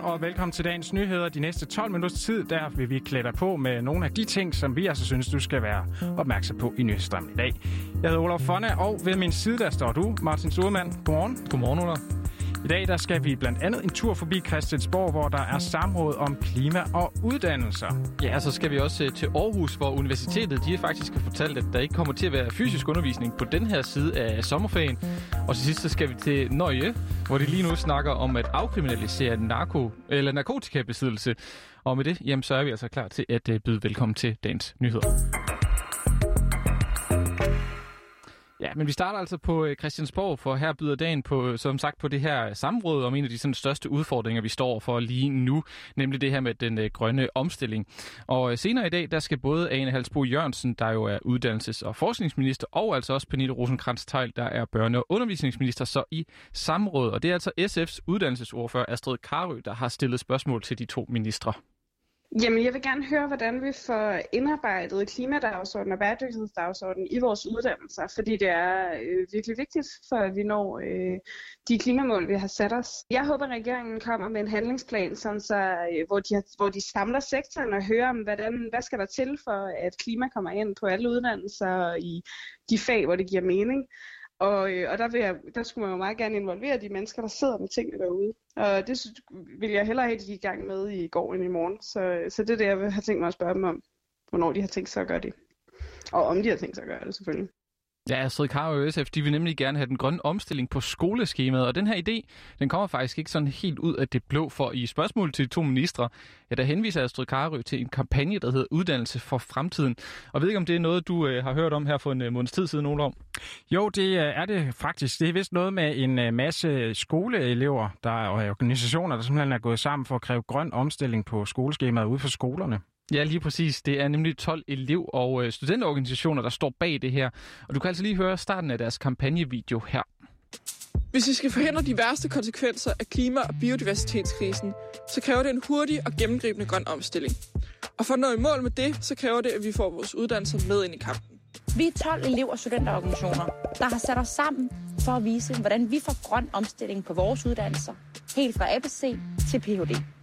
Godmorgen og velkommen til dagens nyheder. De næste 12 minutters tid, der vil vi klæde dig på med nogle af de ting, som vi altså synes, du skal være opmærksom på i nyhedsstrømmen i dag. Jeg hedder Olof Fonne, og ved min side der står du, Martin Sudermann. Godmorgen. Godmorgen, Olof. I dag der skal vi blandt andet en tur forbi Christiansborg, hvor der er samråd om klima og uddannelser. Ja, så skal vi også øh, til Aarhus, hvor universitetet de faktisk har fortalt, at der ikke kommer til at være fysisk undervisning på den her side af sommerferien. Og til sidst så skal vi til Nøje, hvor de lige nu snakker om at afkriminalisere narko, eller narkotikabesiddelse. Og med det, jamen, så er vi altså klar til at øh, byde velkommen til dagens nyheder. Ja, men vi starter altså på øh, Christiansborg, for her byder dagen på, øh, som sagt, på det her øh, samråd om en af de sådan, største udfordringer, vi står for lige nu, nemlig det her med den øh, grønne omstilling. Og øh, senere i dag, der skal både Ane Halsbo Jørgensen, der jo er uddannelses- og forskningsminister, og altså også Pernille rosenkrantz teil der er børne- og undervisningsminister, så i samråd. Og det er altså SF's uddannelsesordfører Astrid Karø, der har stillet spørgsmål til de to ministre. Jamen, jeg vil gerne høre, hvordan vi får indarbejdet klimadagsordenen og bæredygtighedsdagsordenen i vores uddannelser, fordi det er øh, virkelig vigtigt, for at vi når øh, de klimamål, vi har sat os. Jeg håber, at regeringen kommer med en handlingsplan, sådan så, øh, hvor, de har, hvor de samler sektoren og hører, om, hvordan, hvad skal der til for, at klima kommer ind på alle uddannelser i de fag, hvor det giver mening. Og, øh, og der, vil jeg, der skulle man jo meget gerne involvere de mennesker, der sidder med tingene derude. Og det vil jeg hellere helt i gang med i går end i morgen. Så, så det er det, jeg har have tænkt mig at spørge dem om, hvornår de har tænkt sig at gøre det. Og om de har tænkt sig at gøre det, selvfølgelig. Ja, Astrid Karo og SF, de vil nemlig gerne have den grønne omstilling på skoleskemaet, og den her idé, den kommer faktisk ikke sådan helt ud af det blå, for i spørgsmål til de to ministre, ja, der henviser Astrid Karø til en kampagne, der hedder Uddannelse for Fremtiden. Og ved ikke, om det er noget, du øh, har hørt om her for en øh, måneds tid siden, Ole om? Jo, det øh, er det faktisk. Det er vist noget med en øh, masse skoleelever der, og organisationer, der simpelthen er gået sammen for at kræve grøn omstilling på skoleskemaet ude for skolerne. Ja, lige præcis. Det er nemlig 12 elev- og øh, studenterorganisationer, der står bag det her. Og du kan altså lige høre starten af deres kampagnevideo her. Hvis vi skal forhindre de værste konsekvenser af klima- og biodiversitetskrisen, så kræver det en hurtig og gennemgribende grøn omstilling. Og for at nå i mål med det, så kræver det, at vi får vores uddannelser med ind i kampen. Vi er 12 elev- og studenterorganisationer, der har sat os sammen for at vise, hvordan vi får grøn omstilling på vores uddannelser, helt fra ABC til Ph.D.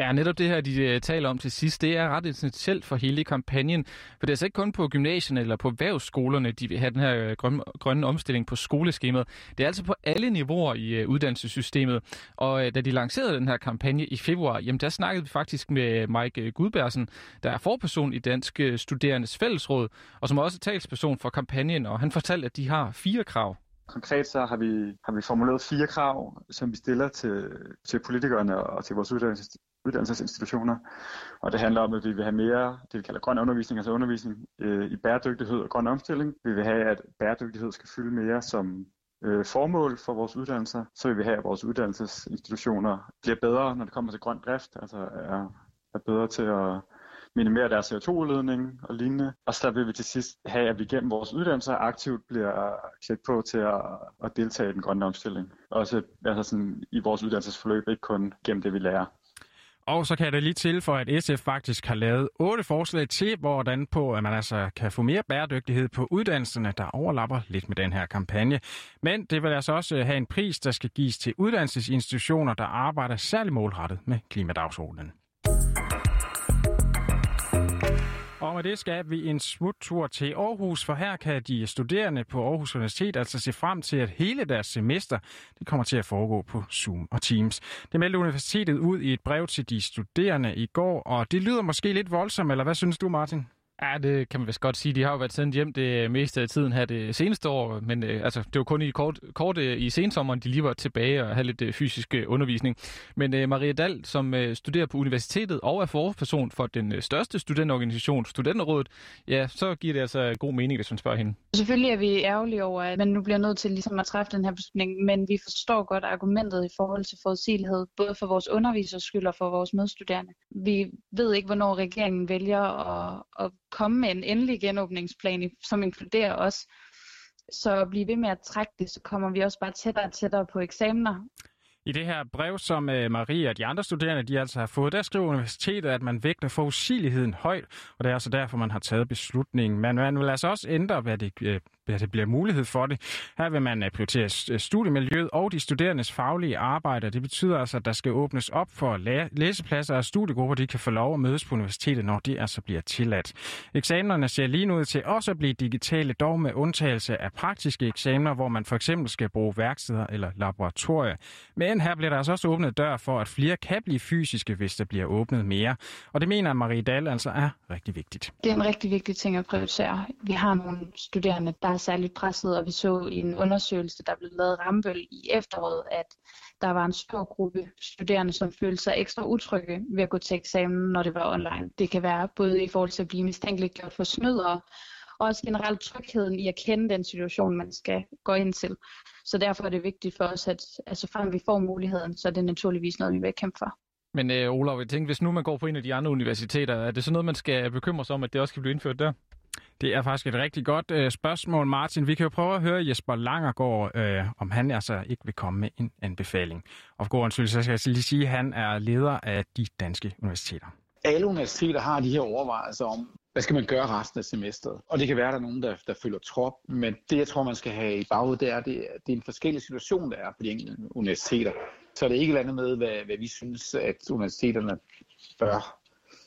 Ja, netop det her, de øh, taler om til sidst, det er ret essentielt for hele kampagnen. For det er altså ikke kun på gymnasierne eller på erhvervsskolerne, de vil have den her øh, grønne, grønne omstilling på skoleskemaet. Det er altså på alle niveauer i øh, uddannelsessystemet. Og da de lancerede den her kampagne i februar, jamen der snakkede vi faktisk med Mike Gudbærsen, der er forperson i Dansk Studerendes Fællesråd, og som er også talsperson for kampagnen, og han fortalte, at de har fire krav. Konkret så har vi, har vi formuleret fire krav, som vi stiller til, til politikerne og til vores uddannelses, uddannelsesinstitutioner. Og det handler om, at vi vil have mere, det vi kalder grøn undervisning, altså undervisning øh, i bæredygtighed og grøn omstilling. Vi vil have, at bæredygtighed skal fylde mere som øh, formål for vores uddannelser. Så vil vi have, at vores uddannelsesinstitutioner bliver bedre, når det kommer til grøn drift, altså er, er bedre til at minimere deres CO2-udledning og lignende. Og så vil vi til sidst have, at vi gennem vores uddannelser aktivt bliver klædt på til at, at deltage i den grønne omstilling. Også altså sådan, i vores uddannelsesforløb, ikke kun gennem det, vi lærer. Og så kan jeg da lige til for, at SF faktisk har lavet otte forslag til, hvordan på, at man altså kan få mere bæredygtighed på uddannelserne, der overlapper lidt med den her kampagne. Men det vil altså også øh, have en pris, der skal gives til uddannelsesinstitutioner, der arbejder særlig målrettet med klimadagsordenen. Med det skal vi en smuttur til Aarhus, for her kan de studerende på Aarhus Universitet altså se frem til, at hele deres semester det kommer til at foregå på Zoom og Teams. Det meldte universitetet ud i et brev til de studerende i går, og det lyder måske lidt voldsomt, eller hvad synes du, Martin? Ja, det kan man vist godt sige. De har jo været sendt hjem det meste af tiden her det seneste år, men øh, altså, det var kun i kort, kort øh, i sensommeren, de lige var tilbage og havde lidt øh, fysisk øh, undervisning. Men øh, Maria Dahl, som øh, studerer på universitetet og er forperson for den øh, største studentorganisation, Studenterrådet, ja, så giver det altså god mening, hvis man spørger hende. Selvfølgelig er vi ærgerlige over, at man nu bliver nødt til ligesom at træffe den her beslutning, men vi forstår godt argumentet i forhold til forudsigelighed, både for vores undervisers skyld og for vores medstuderende. Vi ved ikke, hvornår regeringen vælger at, at komme med en endelig genåbningsplan, som inkluderer os. Så at blive ved med at trække det, så kommer vi også bare tættere og tættere på eksamener. I det her brev, som øh, Marie og de andre studerende de altså har fået, der skriver universitetet, at man vægter forudsigeligheden højt, og det er altså derfor, man har taget beslutningen. Men man vil altså også ændre, hvad det, øh, der det bliver mulighed for det. Her vil man øh, prioritere øh, studiemiljøet og de studerendes faglige arbejde. Det betyder altså, at der skal åbnes op for læsepladser og studiegrupper, de kan få lov at mødes på universitetet, når de altså bliver tilladt. Eksamenerne ser lige nu ud til også at blive digitale, dog med undtagelse af praktiske eksamener, hvor man for eksempel skal bruge værksteder eller laboratorier. Men her bliver der altså også åbnet dør for, at flere kan blive fysiske, hvis der bliver åbnet mere. Og det mener Marie Dahl altså er rigtig vigtigt. Det er en rigtig vigtig ting at prioritere. Vi har nogle studerende, der særligt presset, og vi så i en undersøgelse, der blev lavet Rambøl i efteråret, at der var en stor gruppe studerende, som følte sig ekstra utrygge ved at gå til eksamen, når det var online. Det kan være både i forhold til at blive mistænkeliggjort for snyd og også generelt trygheden i at kende den situation, man skal gå ind til. Så derfor er det vigtigt for os, at altså frem vi får muligheden, så er det naturligvis noget, vi vil kæmpe for. Men øh, Olav, jeg tænker, hvis nu man går på en af de andre universiteter, er det så noget, man skal bekymre sig om, at det også kan blive indført der? Det er faktisk et rigtig godt øh, spørgsmål, Martin. Vi kan jo prøve at høre Jesper Langergaard, øh, om han altså ikke vil komme med en anbefaling. Og for god undskyld, så skal jeg lige sige, at han er leder af de danske universiteter. Alle universiteter har de her overvejelser om, hvad skal man gøre resten af semesteret? Og det kan være, at der er nogen, der, der følger trop, men det, jeg tror, man skal have i baghovedet, det er, det, det er en forskellig situation, der er på de enkelte universiteter. Så det er det ikke andet med, hvad, hvad vi synes, at universiteterne bør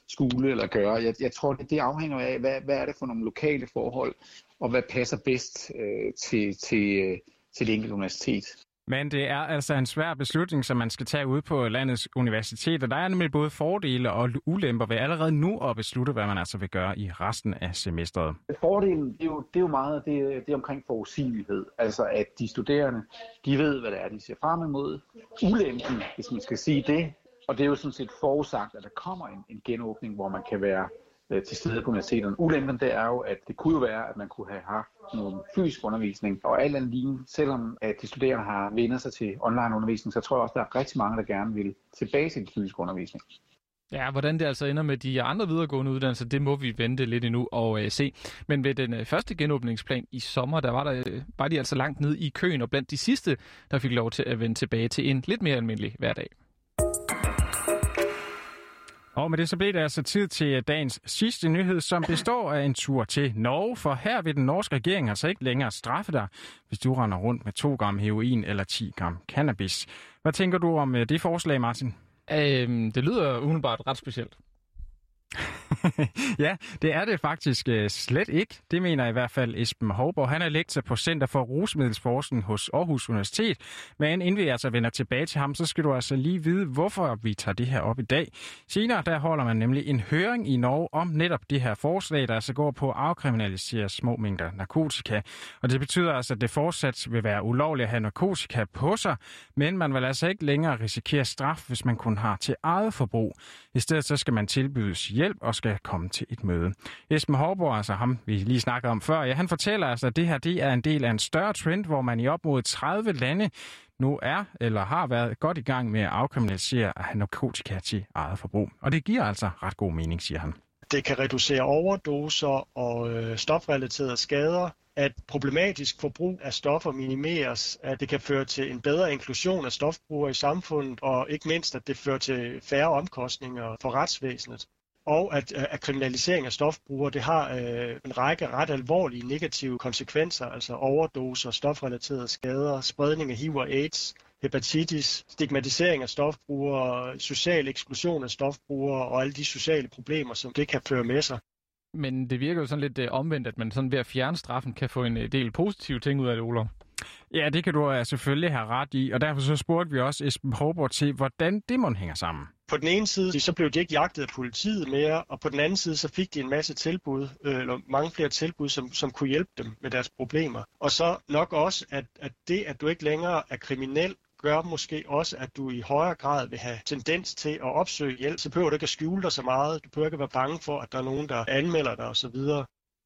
skule eller gøre. Jeg, jeg tror, det, det afhænger af, hvad, hvad er det for nogle lokale forhold, og hvad passer bedst øh, til, til, øh, til det enkelte universitet. Men det er altså en svær beslutning, som man skal tage ud på landets universiteter. Der er nemlig både fordele og ulemper ved allerede nu at beslutte, hvad man altså vil gøre i resten af semesteret. Fordelen det er, jo, det er jo meget det, det er omkring forudsigelighed. Altså at de studerende, de ved, hvad det er, de ser frem imod. Ulempen, hvis man skal sige det, og det er jo sådan set forudsagt, at der kommer en, en genåbning, hvor man kan være øh, til stede på universiteterne. Ulempen det er jo, at det kunne jo være, at man kunne have haft noget fysisk undervisning. Og alt andet lignende, selvom at de studerende har vendt sig til online undervisning, så tror jeg også, at der er rigtig mange, der gerne vil tilbage til den fysiske undervisning. Ja, hvordan det altså ender med de andre videregående uddannelser, det må vi vente lidt endnu og øh, se. Men ved den øh, første genåbningsplan i sommer, der var, der, øh, var de altså langt nede i køen, og blandt de sidste, der fik lov til at vende tilbage til en lidt mere almindelig hverdag. Og med det så blev det altså tid til dagens sidste nyhed, som består af en tur til Norge. For her vil den norske regering altså ikke længere straffe dig, hvis du render rundt med 2 gram heroin eller 10 gram cannabis. Hvad tænker du om øh, det forslag, Martin? Øhm, det lyder umiddelbart ret specielt. ja, det er det faktisk øh, slet ikke. Det mener i hvert fald Esben Hovborg. Han er lektor på Center for Rusmiddelsforskning hos Aarhus Universitet. Men inden vi altså vender tilbage til ham, så skal du altså lige vide, hvorfor vi tager det her op i dag. Senere der holder man nemlig en høring i Norge om netop det her forslag, der altså går på at afkriminalisere små mængder narkotika. Og det betyder altså, at det fortsat vil være ulovligt at have narkotika på sig, men man vil altså ikke længere risikere straf, hvis man kun har til eget forbrug. I stedet så skal man tilbydes hjælp og skal komme til et møde. Esben Hårborg, altså ham vi lige snakkede om før, ja, han fortæller altså, at det her det er en del af en større trend, hvor man i op mod 30 lande nu er eller har været godt i gang med at afkriminalisere at have narkotika til eget forbrug. Og det giver altså ret god mening, siger han. Det kan reducere overdoser og øh, stofrelaterede skader, at problematisk forbrug af stoffer minimeres, at det kan føre til en bedre inklusion af stofbrugere i samfundet, og ikke mindst, at det fører til færre omkostninger for retsvæsenet og at, øh, at kriminalisering af stofbrugere, det har øh, en række ret alvorlige negative konsekvenser, altså overdoser, stofrelaterede skader, spredning af HIV og AIDS, hepatitis, stigmatisering af stofbrugere, social eksklusion af stofbrugere og alle de sociale problemer, som det kan føre med sig. Men det virker jo sådan lidt øh, omvendt, at man sådan ved at fjerne straffen kan få en øh, del positive ting ud af det, Olof. Ja, det kan du uh, selvfølgelig have ret i, og derfor så spurgte vi også Esben Håborg til, hvordan det må hænger sammen. På den ene side, så blev de ikke jagtet af politiet mere, og på den anden side, så fik de en masse tilbud, øh, eller mange flere tilbud, som, som kunne hjælpe dem med deres problemer. Og så nok også, at, at det, at du ikke længere er kriminel, gør måske også, at du i højere grad vil have tendens til at opsøge hjælp. Så behøver du ikke at skjule dig så meget. Du behøver ikke at være bange for, at der er nogen, der anmelder dig osv.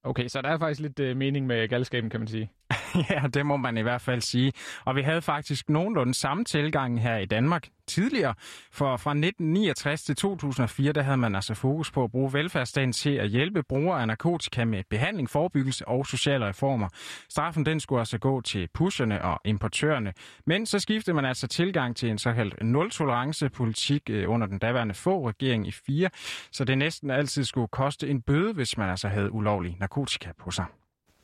Okay, så der er faktisk lidt uh, mening med galskaben, kan man sige. Ja, det må man i hvert fald sige. Og vi havde faktisk nogenlunde samme tilgang her i Danmark tidligere. For fra 1969 til 2004, der havde man altså fokus på at bruge velfærdsstaten til at hjælpe brugere af narkotika med behandling, forebyggelse og sociale reformer. Straffen den skulle altså gå til pusherne og importørerne. Men så skiftede man altså tilgang til en såkaldt nul-tolerance-politik øh, under den daværende få regering i 4, så det næsten altid skulle koste en bøde, hvis man altså havde ulovlig narkotika på sig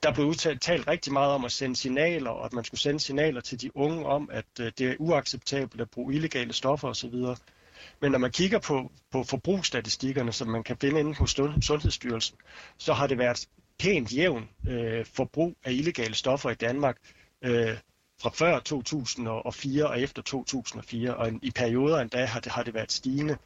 der blev udtalt, talt rigtig meget om at sende signaler, og at man skulle sende signaler til de unge om, at øh, det er uacceptabelt at bruge illegale stoffer osv. Men når man kigger på, på forbrugsstatistikkerne, som man kan finde inde på Sundhedsstyrelsen, så har det været pænt jævn øh, forbrug af illegale stoffer i Danmark øh, fra før 2004 og efter 2004, og i perioder endda har det, har det været stigende.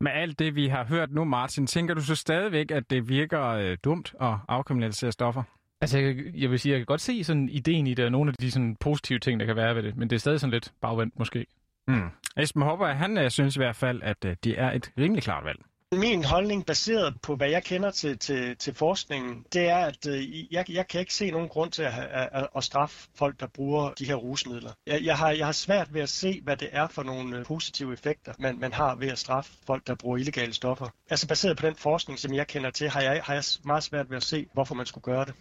Med alt det, vi har hørt nu, Martin, tænker du så stadigvæk, at det virker øh, dumt at afkriminalisere stoffer? Altså, jeg, jeg vil sige, jeg kan godt se sådan ideen i det, og nogle af de sådan positive ting, der kan være ved det, men det er stadig sådan lidt bagvendt måske. Mm. Esben Hopper, han uh, synes i hvert fald, at uh, det er et rimelig klart valg. Min holdning, baseret på hvad jeg kender til, til, til forskningen, det er, at uh, jeg, jeg kan ikke se nogen grund til at, at, at straffe folk, der bruger de her rusmidler. Jeg, jeg, har, jeg har svært ved at se, hvad det er for nogle positive effekter, man, man har ved at straffe folk, der bruger illegale stoffer. Altså baseret på den forskning, som jeg kender til, har jeg, har jeg meget svært ved at se, hvorfor man skulle gøre det.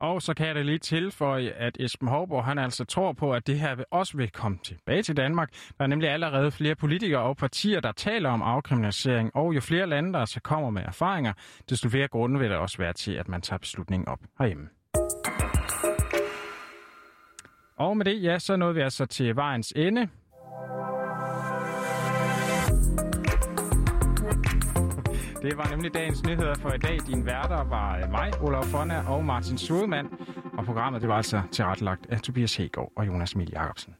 Og så kan jeg da lige tilføje, at Esben Hovborg, han altså tror på, at det her vil også vil komme tilbage til Danmark. Der er nemlig allerede flere politikere og partier, der taler om afkriminalisering, og jo flere lande, der så kommer med erfaringer, desto flere grunde vil der også være til, at man tager beslutningen op herhjemme. Og med det, ja, så nåede vi altså til vejens ende. Det var nemlig dagens nyheder for i dag. Din værter var øh, mig, Olaf Fonna og Martin Sudemann. Og programmet det var altså tilrettelagt af Tobias Hegård og Jonas Emil Jacobsen.